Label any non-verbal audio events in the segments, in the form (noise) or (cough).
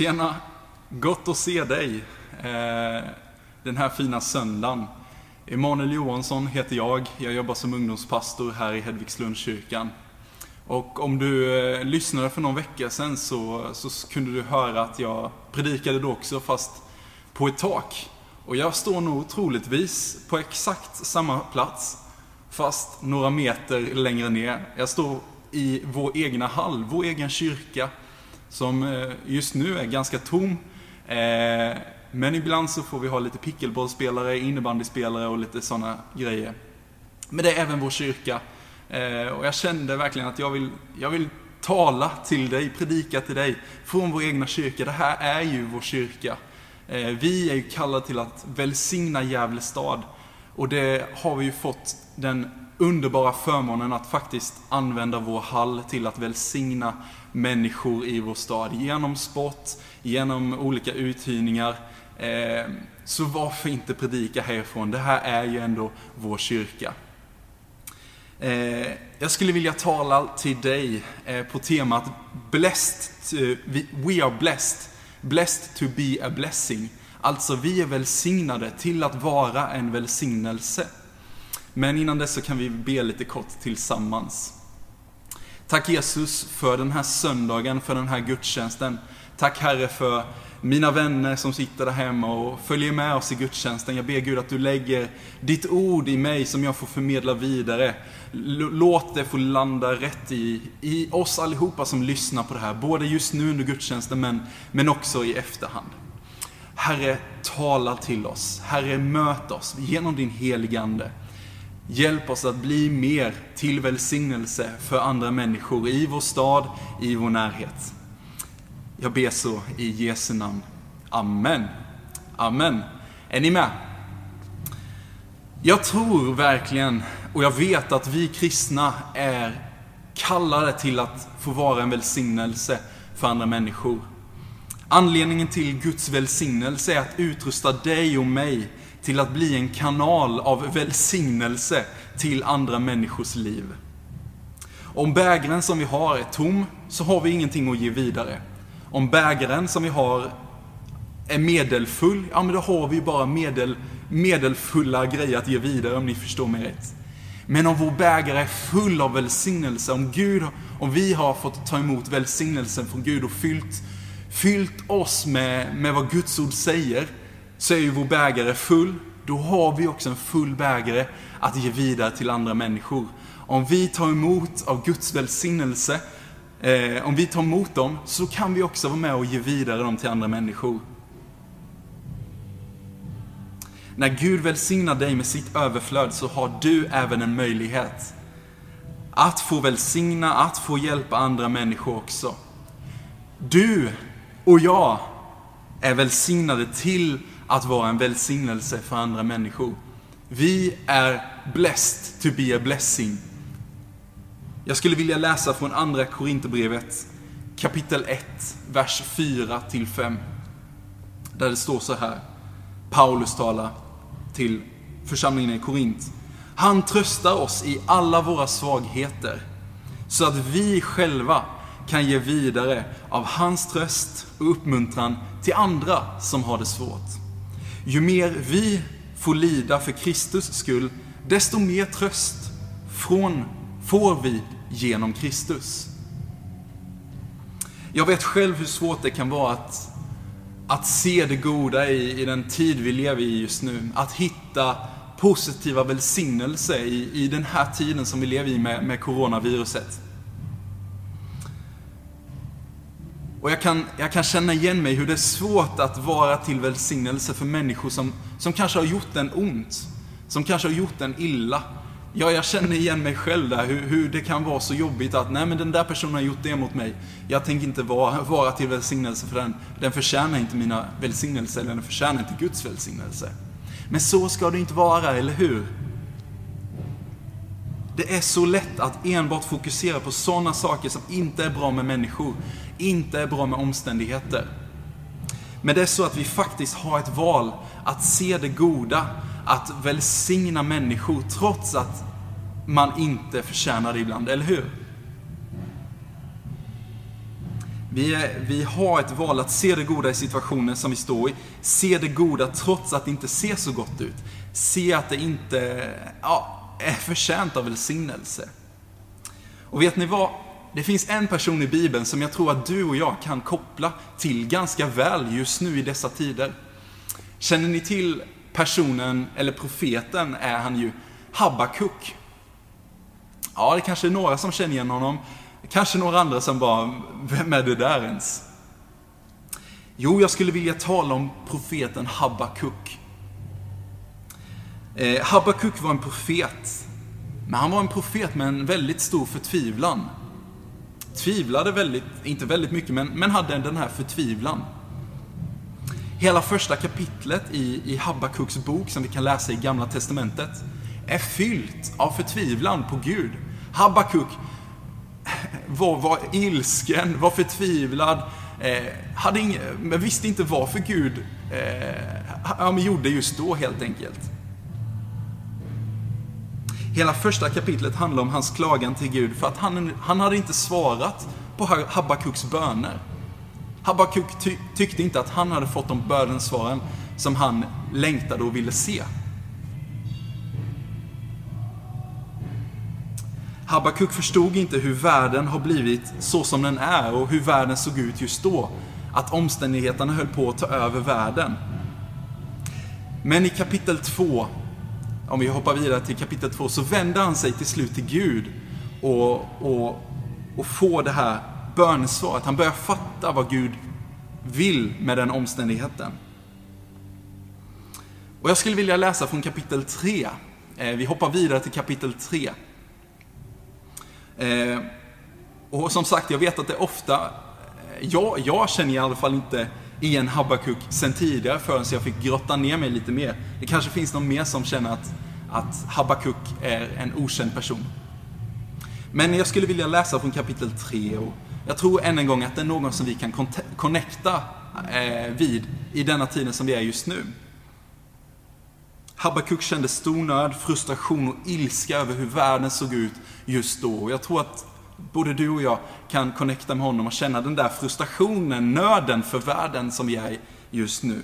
Tjena! Gott att se dig eh, den här fina söndagen. Emanuel Johansson heter jag. Jag jobbar som ungdomspastor här i Hedvigslundskyrkan. Och om du eh, lyssnade för någon vecka sedan så, så kunde du höra att jag predikade då också, fast på ett tak. Och jag står nog troligtvis på exakt samma plats, fast några meter längre ner. Jag står i vår egna hall, vår egen kyrka, som eh, just nu är ganska tom. Eh, men ibland så får vi ha lite pickleballspelare, innebandyspelare och lite sådana grejer. Men det är även vår kyrka. Eh, och jag kände verkligen att jag vill, jag vill tala till dig, predika till dig från vår egna kyrka. Det här är ju vår kyrka. Vi är ju kallade till att välsigna Gävle stad. Och det har vi ju fått den underbara förmånen att faktiskt använda vår hall till att välsigna människor i vår stad genom sport, genom olika uthyrningar. Eh, så varför inte predika härifrån? Det här är ju ändå vår kyrka. Eh, jag skulle vilja tala till dig eh, på temat Blessed, We are blessed, blessed to be a blessing. Alltså, vi är välsignade till att vara en välsignelse. Men innan dess så kan vi be lite kort tillsammans. Tack Jesus för den här söndagen, för den här gudstjänsten. Tack Herre för mina vänner som sitter där hemma och följer med oss i gudstjänsten. Jag ber Gud att du lägger ditt ord i mig som jag får förmedla vidare. Låt det få landa rätt i, i oss allihopa som lyssnar på det här, både just nu under gudstjänsten men, men också i efterhand. Herre, tala till oss. Herre, möt oss genom din heligande. Hjälp oss att bli mer till välsignelse för andra människor i vår stad, i vår närhet. Jag ber så i Jesu namn. Amen. Amen. Är ni med? Jag tror verkligen, och jag vet att vi kristna är kallade till att få vara en välsignelse för andra människor. Anledningen till Guds välsignelse är att utrusta dig och mig till att bli en kanal av välsignelse till andra människors liv. Om bägaren som vi har är tom, så har vi ingenting att ge vidare. Om bägaren som vi har är medelfull, ja men då har vi bara medel, medelfulla grejer att ge vidare om ni förstår mig rätt. Men om vår bägare är full av välsignelse, om Gud, om vi har fått ta emot välsignelsen från Gud och fyllt, fyllt oss med, med vad Guds ord säger, så är ju vår bägare full. Då har vi också en full bägare att ge vidare till andra människor. Om vi tar emot av Guds välsignelse, eh, om vi tar emot dem, så kan vi också vara med och ge vidare dem till andra människor. När Gud välsignar dig med sitt överflöd så har du även en möjlighet att få välsigna, att få hjälpa andra människor också. Du och jag är välsignade till att vara en välsignelse för andra människor. Vi är blessed to be a blessing. Jag skulle vilja läsa från andra Korinthierbrevet kapitel 1, vers 4 till 5. Där det står så här. Paulus talar till församlingen i Korint. Han tröstar oss i alla våra svagheter så att vi själva kan ge vidare av hans tröst och uppmuntran till andra som har det svårt. Ju mer vi får lida för Kristus skull, desto mer tröst från, får vi genom Kristus. Jag vet själv hur svårt det kan vara att, att se det goda i, i den tid vi lever i just nu. Att hitta positiva välsignelser i, i den här tiden som vi lever i med, med coronaviruset. Och jag kan, jag kan känna igen mig hur det är svårt att vara till välsignelse för människor som, som kanske har gjort en ont. Som kanske har gjort en illa. Ja, jag känner igen mig själv där, hur, hur det kan vara så jobbigt att nej men den där personen har gjort det mot mig. Jag tänker inte vara, vara till välsignelse för den. Den förtjänar inte mina välsignelser, eller den förtjänar inte Guds välsignelse. Men så ska det inte vara, eller hur? Det är så lätt att enbart fokusera på sådana saker som inte är bra med människor, inte är bra med omständigheter. Men det är så att vi faktiskt har ett val att se det goda, att välsigna människor trots att man inte förtjänar det ibland, eller hur? Vi, är, vi har ett val att se det goda i situationen som vi står i. Se det goda trots att det inte ser så gott ut. Se att det inte ja, är förtjänt av välsignelse. Och vet ni vad? Det finns en person i Bibeln som jag tror att du och jag kan koppla till ganska väl just nu i dessa tider. Känner ni till personen, eller profeten är han ju, Habakuk. Ja, det kanske är några som känner igen honom. Kanske några andra som bara, vem är det där ens? Jo, jag skulle vilja tala om profeten Habakuk. Eh, Habakuk var en profet. Men han var en profet med en väldigt stor förtvivlan. Tvivlade väldigt, inte väldigt mycket, men, men hade den här förtvivlan. Hela första kapitlet i, i Habakuks bok, som vi kan läsa i Gamla Testamentet, är fyllt av förtvivlan på Gud. Habakuk var, var ilsken, var förtvivlad, eh, hade ing, men visste inte varför Gud eh, gjorde just då helt enkelt. Hela första kapitlet handlar om hans klagan till Gud för att han, han hade inte svarat på Habakuks böner. Habakuk ty tyckte inte att han hade fått de bönesvaren som han längtade och ville se. Habakuk förstod inte hur världen har blivit så som den är och hur världen såg ut just då. Att omständigheterna höll på att ta över världen. Men i kapitel 2, om vi hoppar vidare till kapitel 2, så vänder han sig till slut till Gud och, och, och får det här bönesvaret. Han börjar fatta vad Gud vill med den omständigheten. Och jag skulle vilja läsa från kapitel 3. Eh, vi hoppar vidare till kapitel 3. Eh, och som sagt, jag vet att det ofta, eh, jag, jag känner i alla fall inte igen Habakuk sen tidigare förrän jag fick grotta ner mig lite mer. Det kanske finns någon mer som känner att, att Habakuk är en okänd person. Men jag skulle vilja läsa från kapitel 3 och jag tror än en gång att det är någon som vi kan connecta eh, vid i denna tiden som vi är just nu. Habakuk kände stor nöd, frustration och ilska över hur världen såg ut just då. Och jag tror att både du och jag kan connecta med honom och känna den där frustrationen, nöden för världen som vi är i just nu.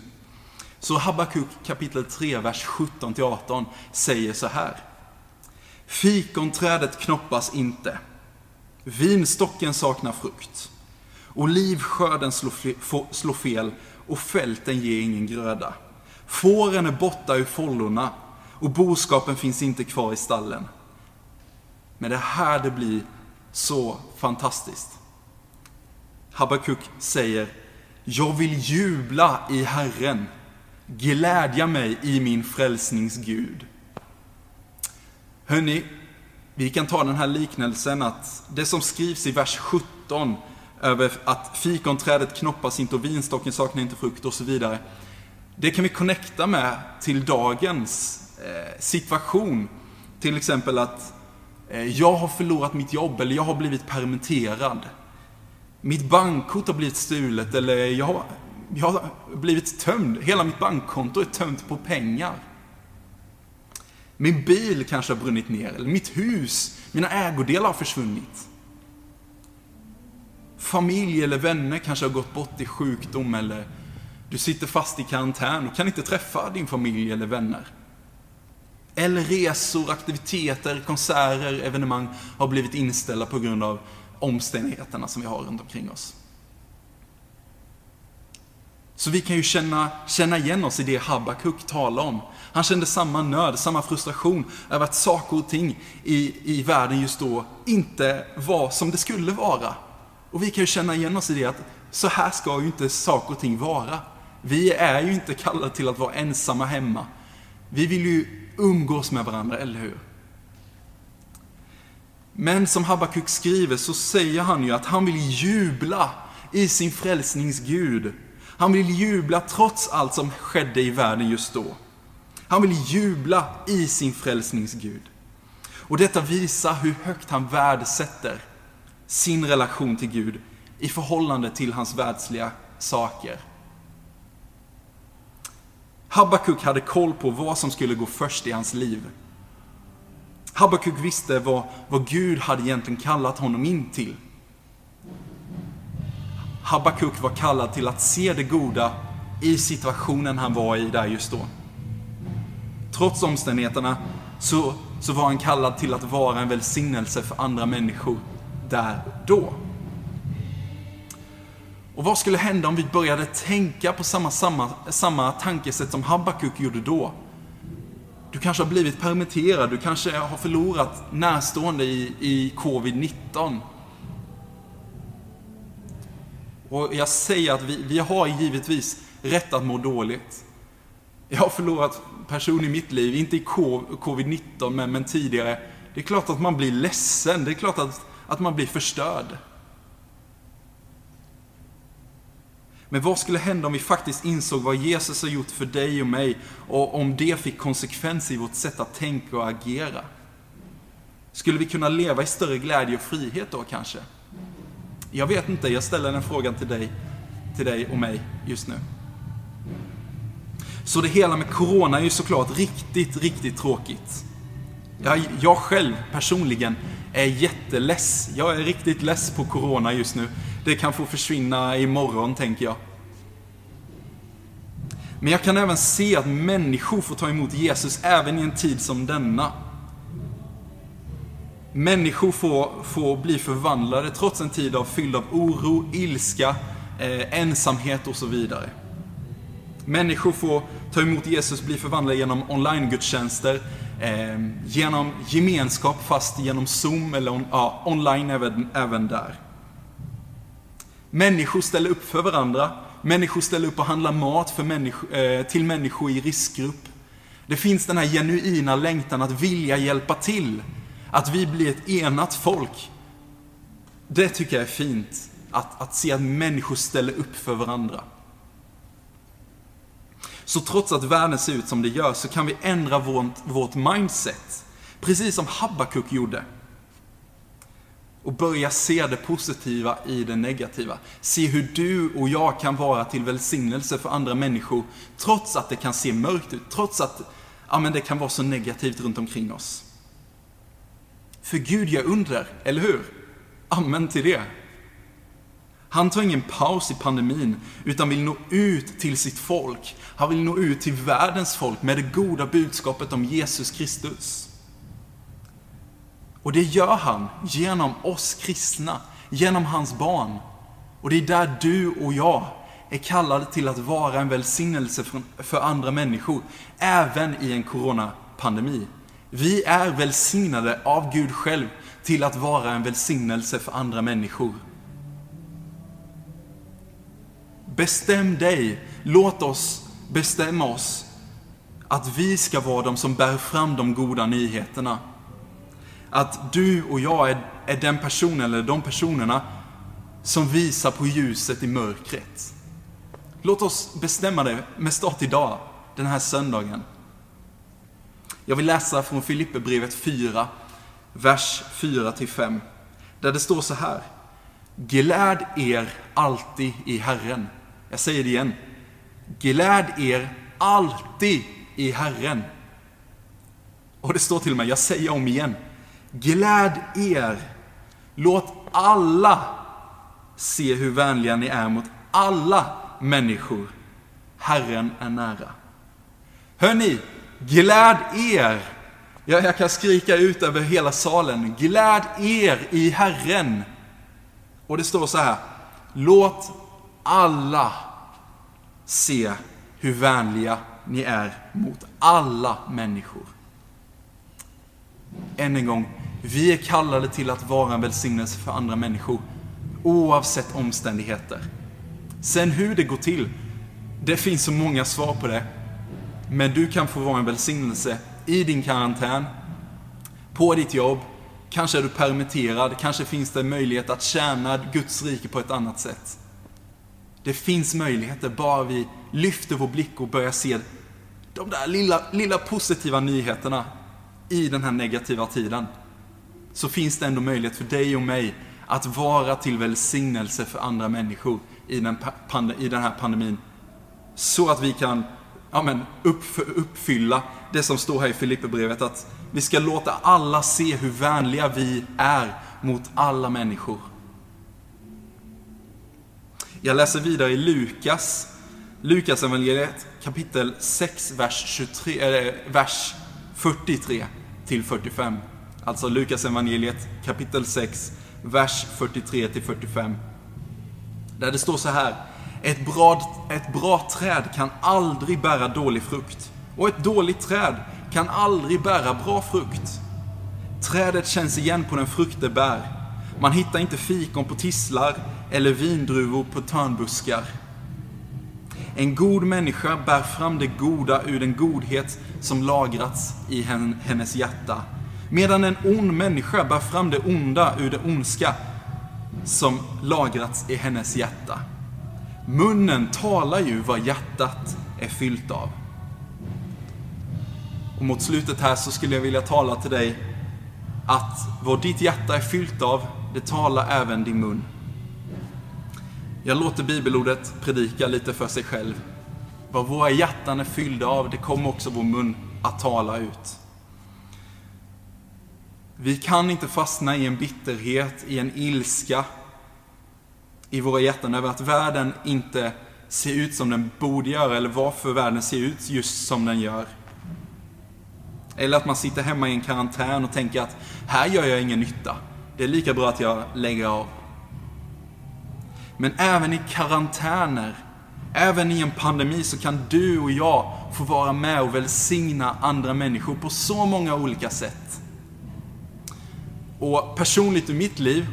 Så Habakuk kapitel 3, vers 17-18 säger så här. Fikonträdet knoppas inte. Vinstocken saknar frukt. Olivskörden slår fel och fälten ger ingen gröda. Fåren är borta ur follorna och boskapen finns inte kvar i stallen. Men det är här det blir så fantastiskt. Habakuk säger, jag vill jubla i Herren, glädja mig i min frälsningsgud. Hörni, vi kan ta den här liknelsen att det som skrivs i vers 17 över att fikonträdet knoppas inte och vinstocken saknar inte frukt och så vidare. Det kan vi connecta med till dagens eh, situation. Till exempel att Eh, jag har förlorat mitt jobb eller jag har blivit permitterad. Mitt bankkort har blivit stulet eller jag har, jag har blivit tömd. Hela mitt bankkonto är tömt på pengar. Min bil kanske har brunnit ner, eller mitt hus, mina ägodelar har försvunnit. Familj eller vänner kanske har gått bort i sjukdom eller du sitter fast i karantän och kan inte träffa din familj eller vänner. Eller resor, aktiviteter, konserter, evenemang har blivit inställda på grund av omständigheterna som vi har runt omkring oss. Så vi kan ju känna, känna igen oss i det Habakuk talar om. Han kände samma nöd, samma frustration över att saker och ting i, i världen just då inte var som det skulle vara. Och vi kan ju känna igen oss i det att så här ska ju inte saker och ting vara. Vi är ju inte kallade till att vara ensamma hemma. Vi vill ju umgås med varandra, eller hur? Men som Habakuk skriver så säger han ju att han vill jubla i sin frälsningsgud. Han vill jubla trots allt som skedde i världen just då. Han vill jubla i sin frälsningsgud. Och detta visar hur högt han värdesätter sin relation till Gud i förhållande till hans världsliga saker. Habakuk hade koll på vad som skulle gå först i hans liv. Habakuk visste vad, vad Gud hade egentligen kallat honom in till. Habakuk var kallad till att se det goda i situationen han var i där just då. Trots omständigheterna så, så var han kallad till att vara en välsignelse för andra människor där då. Och vad skulle hända om vi började tänka på samma, samma, samma tankesätt som Habakuk gjorde då? Du kanske har blivit permitterad, du kanske har förlorat närstående i, i covid-19. Och jag säger att vi, vi har givetvis rätt att må dåligt. Jag har förlorat person i mitt liv, inte i covid-19 men, men tidigare. Det är klart att man blir ledsen, det är klart att, att man blir förstörd. Men vad skulle hända om vi faktiskt insåg vad Jesus har gjort för dig och mig och om det fick konsekvenser i vårt sätt att tänka och agera? Skulle vi kunna leva i större glädje och frihet då kanske? Jag vet inte, jag ställer den frågan till dig, till dig och mig just nu. Så det hela med Corona är ju såklart riktigt, riktigt tråkigt. Jag, jag själv personligen är jätteless. Jag är riktigt less på Corona just nu. Det kan få försvinna imorgon, tänker jag. Men jag kan även se att människor får ta emot Jesus även i en tid som denna. Människor får, får bli förvandlade trots en tid av fylld av oro, ilska, eh, ensamhet och så vidare. Människor får ta emot Jesus, bli förvandlade genom online-gudstjänster, eh, genom gemenskap fast genom Zoom eller on, ja, online även, även där. Människor ställer upp för varandra. Människor ställer upp och handlar mat för människo, eh, till människor i riskgrupp. Det finns den här genuina längtan att vilja hjälpa till. Att vi blir ett enat folk. Det tycker jag är fint. Att, att se att människor ställer upp för varandra. Så trots att världen ser ut som det gör så kan vi ändra vårt, vårt mindset. Precis som Habakuk gjorde och börja se det positiva i det negativa. Se hur du och jag kan vara till välsignelse för andra människor, trots att det kan se mörkt ut, trots att ja, men det kan vara så negativt runt omkring oss. För Gud gör under, eller hur? Amen till det. Han tar ingen paus i pandemin, utan vill nå ut till sitt folk. Han vill nå ut till världens folk med det goda budskapet om Jesus Kristus. Och det gör han genom oss kristna, genom hans barn. Och det är där du och jag är kallade till att vara en välsignelse för andra människor, även i en coronapandemi. Vi är välsignade av Gud själv till att vara en välsignelse för andra människor. Bestäm dig, låt oss bestämma oss att vi ska vara de som bär fram de goda nyheterna att du och jag är, är den personen eller de personerna som visar på ljuset i mörkret. Låt oss bestämma det med start idag, den här söndagen. Jag vill läsa från Filipperbrevet 4, vers 4-5, där det står så här. Gläd er alltid i Herren. Jag säger det igen. Gläd er alltid i Herren. Och det står till och med, jag säger om igen. Gläd er. Låt alla se hur vänliga ni är mot alla människor. Herren är nära. Hörni, gläd er. Ja, jag kan skrika ut över hela salen. Gläd er i Herren. Och det står så här. Låt alla se hur vänliga ni är mot alla människor. Än en gång, vi är kallade till att vara en välsignelse för andra människor, oavsett omständigheter. Sen hur det går till, det finns så många svar på det. Men du kan få vara en välsignelse i din karantän, på ditt jobb, kanske är du permitterad, kanske finns det möjlighet att tjäna Guds rike på ett annat sätt. Det finns möjligheter, bara vi lyfter vår blick och börjar se de där lilla, lilla positiva nyheterna i den här negativa tiden så finns det ändå möjlighet för dig och mig att vara till välsignelse för andra människor i den, i den här pandemin. Så att vi kan ja, men, uppfylla det som står här i Filipperbrevet, att vi ska låta alla se hur vänliga vi är mot alla människor. Jag läser vidare i Lukas, Lukas evangeliet kapitel 6, vers, 23, äh, vers 43 till 45. Alltså Lukas evangeliet kapitel 6, vers 43 till 45. Där det står så här. Ett bra, ett bra träd kan aldrig bära dålig frukt. Och ett dåligt träd kan aldrig bära bra frukt. Trädet känns igen på den frukt det bär. Man hittar inte fikon på tisslar eller vindruvor på törnbuskar. En god människa bär fram det goda ur den godhet som lagrats i hennes hjärta. Medan en ond människa bär fram det onda ur det ondska som lagrats i hennes hjärta. Munnen talar ju vad hjärtat är fyllt av. Och mot slutet här så skulle jag vilja tala till dig att vad ditt hjärta är fyllt av, det talar även din mun. Jag låter bibelordet predika lite för sig själv. Vad våra hjärtan är fyllda av, det kommer också vår mun att tala ut. Vi kan inte fastna i en bitterhet, i en ilska i våra hjärtan över att världen inte ser ut som den borde göra eller varför världen ser ut just som den gör. Eller att man sitter hemma i en karantän och tänker att här gör jag ingen nytta. Det är lika bra att jag lägger av. Men även i karantäner, även i en pandemi så kan du och jag få vara med och välsigna andra människor på så många olika sätt. Och personligt i mitt liv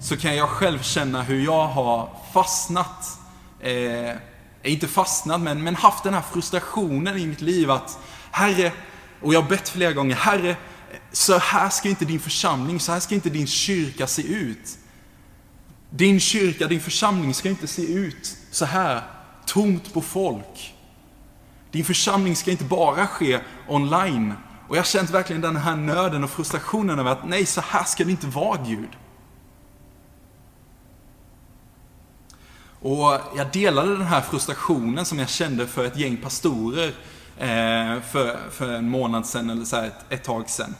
så kan jag själv känna hur jag har fastnat, eh, inte fastnat, men, men haft den här frustrationen i mitt liv att Herre, och jag har bett flera gånger, Herre, så här ska inte din församling, så här ska inte din kyrka se ut. Din kyrka, din församling ska inte se ut så här, tomt på folk. Din församling ska inte bara ske online. Och jag har känt verkligen den här nöden och frustrationen över att nej, så här ska det inte vara Gud. Och jag delade den här frustrationen som jag kände för ett gäng pastorer eh, för, för en månad sedan eller så här ett, ett tag sedan.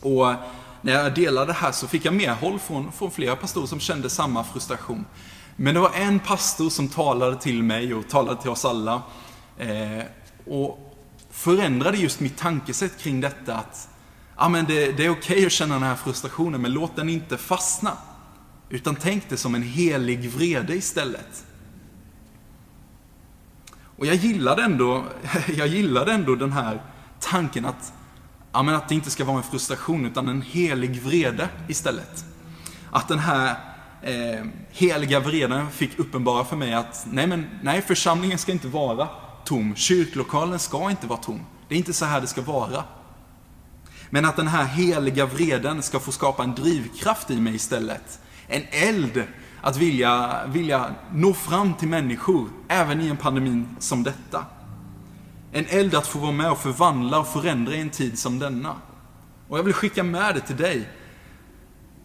Och när jag delade det här så fick jag medhåll från, från flera pastorer som kände samma frustration. Men det var en pastor som talade till mig och talade till oss alla. Eh, och förändrade just mitt tankesätt kring detta att ja, men det, det är okej okay att känna den här frustrationen, men låt den inte fastna. Utan tänk det som en helig vrede istället. Och jag gillade ändå, (laughs) jag gillade ändå den här tanken att, ja, men att det inte ska vara en frustration utan en helig vrede istället. Att den här eh, heliga vreden fick uppenbara för mig att nej, men, nej, församlingen ska inte vara tom. Kyrklokalen ska inte vara tom. Det är inte så här det ska vara. Men att den här heliga vreden ska få skapa en drivkraft i mig istället en eld att vilja, vilja nå fram till människor, även i en pandemi som detta. En eld att få vara med och förvandla och förändra i en tid som denna. Och jag vill skicka med det till dig.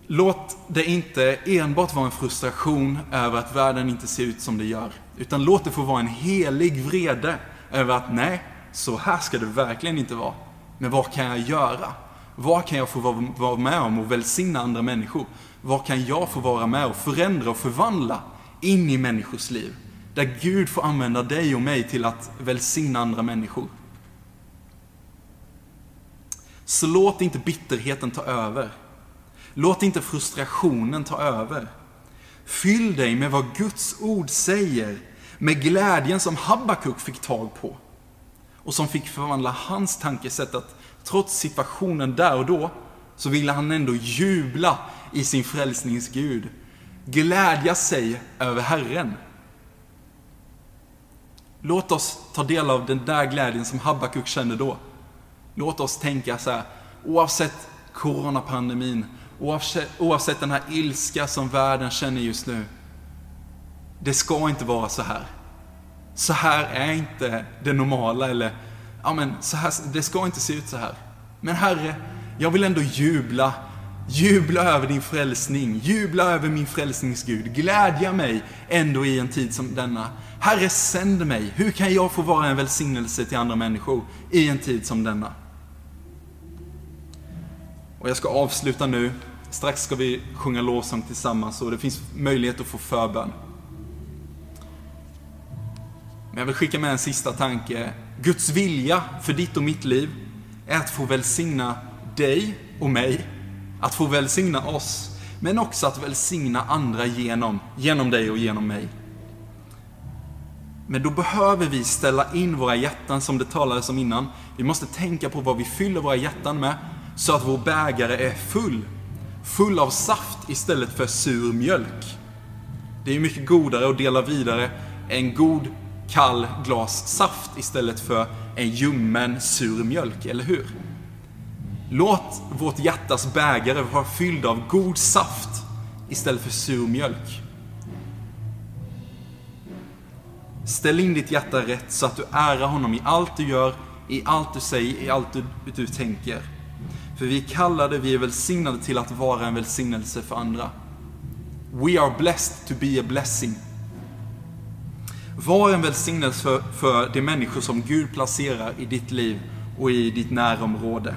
Låt det inte enbart vara en frustration över att världen inte ser ut som det gör. Utan låt det få vara en helig vrede över att nej, så här ska det verkligen inte vara. Men vad kan jag göra? Vad kan jag få vara med om och välsigna andra människor? Vad kan jag få vara med och förändra och förvandla in i människors liv? Där Gud får använda dig och mig till att välsigna andra människor. Så låt inte bitterheten ta över. Låt inte frustrationen ta över. Fyll dig med vad Guds ord säger, med glädjen som Habakuk fick tag på och som fick förvandla hans tankesätt att trots situationen där och då så ville han ändå jubla i sin frälsningsgud. Glädja sig över Herren. Låt oss ta del av den där glädjen som Habakuk kände då. Låt oss tänka så här, oavsett coronapandemin, oavsett, oavsett den här ilska som världen känner just nu. Det ska inte vara så här. Så här är inte det normala eller, ja men, så här, det ska inte se ut så här. Men Herre, jag vill ändå jubla Jubla över din frälsning, jubla över min frälsningsgud, glädja mig ändå i en tid som denna. Herre, sänd mig. Hur kan jag få vara en välsignelse till andra människor i en tid som denna? Och jag ska avsluta nu. Strax ska vi sjunga lovsång tillsammans och det finns möjlighet att få förbön. Men jag vill skicka med en sista tanke. Guds vilja för ditt och mitt liv är att få välsigna dig och mig, att få välsigna oss, men också att välsigna andra genom, genom dig och genom mig. Men då behöver vi ställa in våra hjärtan som det talades om innan. Vi måste tänka på vad vi fyller våra hjärtan med, så att vår bägare är full. Full av saft istället för sur mjölk. Det är mycket godare att dela vidare en god kall glas saft istället för en ljummen sur mjölk, eller hur? Låt vårt hjärtas bägare vara fylld av god saft istället för sur mjölk. Ställ in ditt hjärta rätt så att du ärar honom i allt du gör, i allt du säger, i allt du, du tänker. För vi är kallade, vi är välsignade till att vara en välsignelse för andra. We are blessed to be a blessing. Var en välsignelse för, för de människor som Gud placerar i ditt liv och i ditt närområde.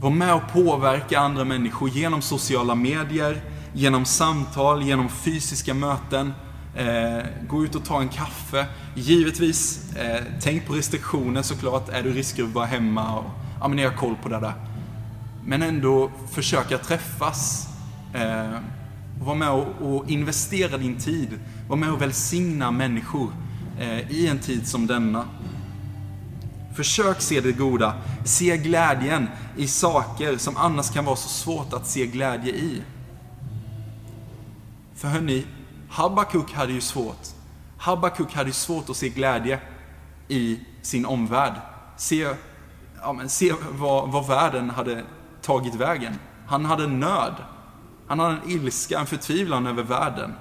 Var med och påverka andra människor genom sociala medier, genom samtal, genom fysiska möten. Eh, gå ut och ta en kaffe. Givetvis, eh, tänk på restriktioner såklart. Är du riskgrupp, var hemma och ja, men ni har koll på det där. Men ändå försöka träffas. Eh, var med och, och, investera din tid. Var med och välsigna människor eh, i en tid som denna. Försök se det goda. Se glädjen i saker som annars kan vara så svårt att se glädje i. För hörni, Habakuk hade ju svårt. Habakuk hade ju svårt att se glädje i sin omvärld. Se, ja, men se vad, vad världen hade tagit vägen. Han hade nöd. Han hade en ilska, en förtvivlan över världen.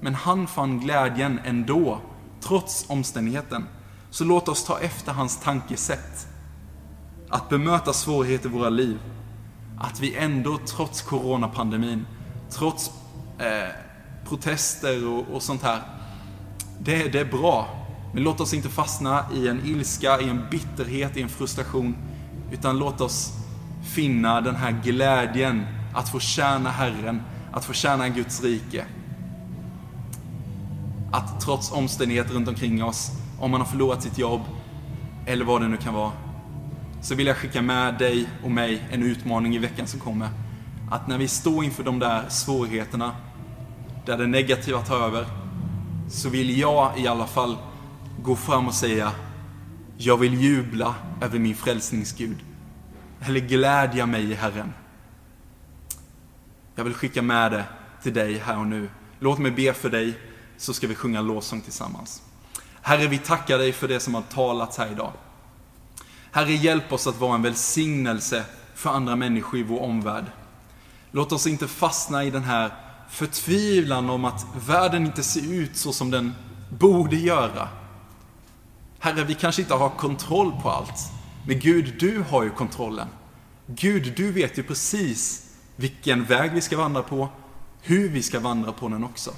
Men han fann glädjen ändå, trots omständigheten. Så låt oss ta efter hans tankesätt. Att bemöta svårigheter i våra liv. Att vi ändå, trots coronapandemin, trots eh, protester och, och sånt här. Det, det är bra. Men låt oss inte fastna i en ilska, i en bitterhet, i en frustration. Utan låt oss finna den här glädjen att få tjäna Herren, att få tjäna Guds rike. Att trots omständigheter runt omkring oss, om man har förlorat sitt jobb, eller vad det nu kan vara, så vill jag skicka med dig och mig en utmaning i veckan som kommer. Att när vi står inför de där svårigheterna, där det negativa tar över, så vill jag i alla fall gå fram och säga, jag vill jubla över min frälsningsgud. Eller glädja mig i Herren. Jag vill skicka med det till dig här och nu. Låt mig be för dig, så ska vi sjunga lovsång tillsammans. Herre, vi tackar dig för det som har talats här idag. Herre, hjälp oss att vara en välsignelse för andra människor i vår omvärld. Låt oss inte fastna i den här förtvivlan om att världen inte ser ut så som den borde göra. Herre, vi kanske inte har kontroll på allt. Men Gud, du har ju kontrollen. Gud, du vet ju precis vilken väg vi ska vandra på, hur vi ska vandra på den också.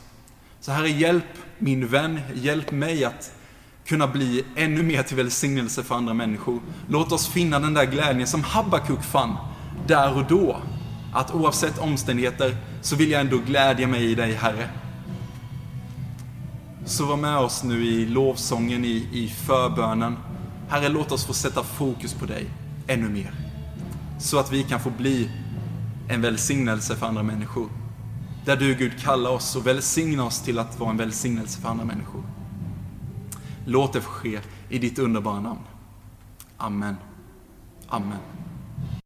Så Herre, hjälp min vän, hjälp mig att kunna bli ännu mer till välsignelse för andra människor. Låt oss finna den där glädjen som Habakuk fann där och då. Att oavsett omständigheter så vill jag ändå glädja mig i dig, Herre. Så var med oss nu i lovsången, i, i förbönen. Herre, låt oss få sätta fokus på dig ännu mer. Så att vi kan få bli en välsignelse för andra människor. Där du Gud kallar oss och välsignar oss till att vara en välsignelse för andra människor. Låt det få ske i ditt underbara namn. Amen. Amen.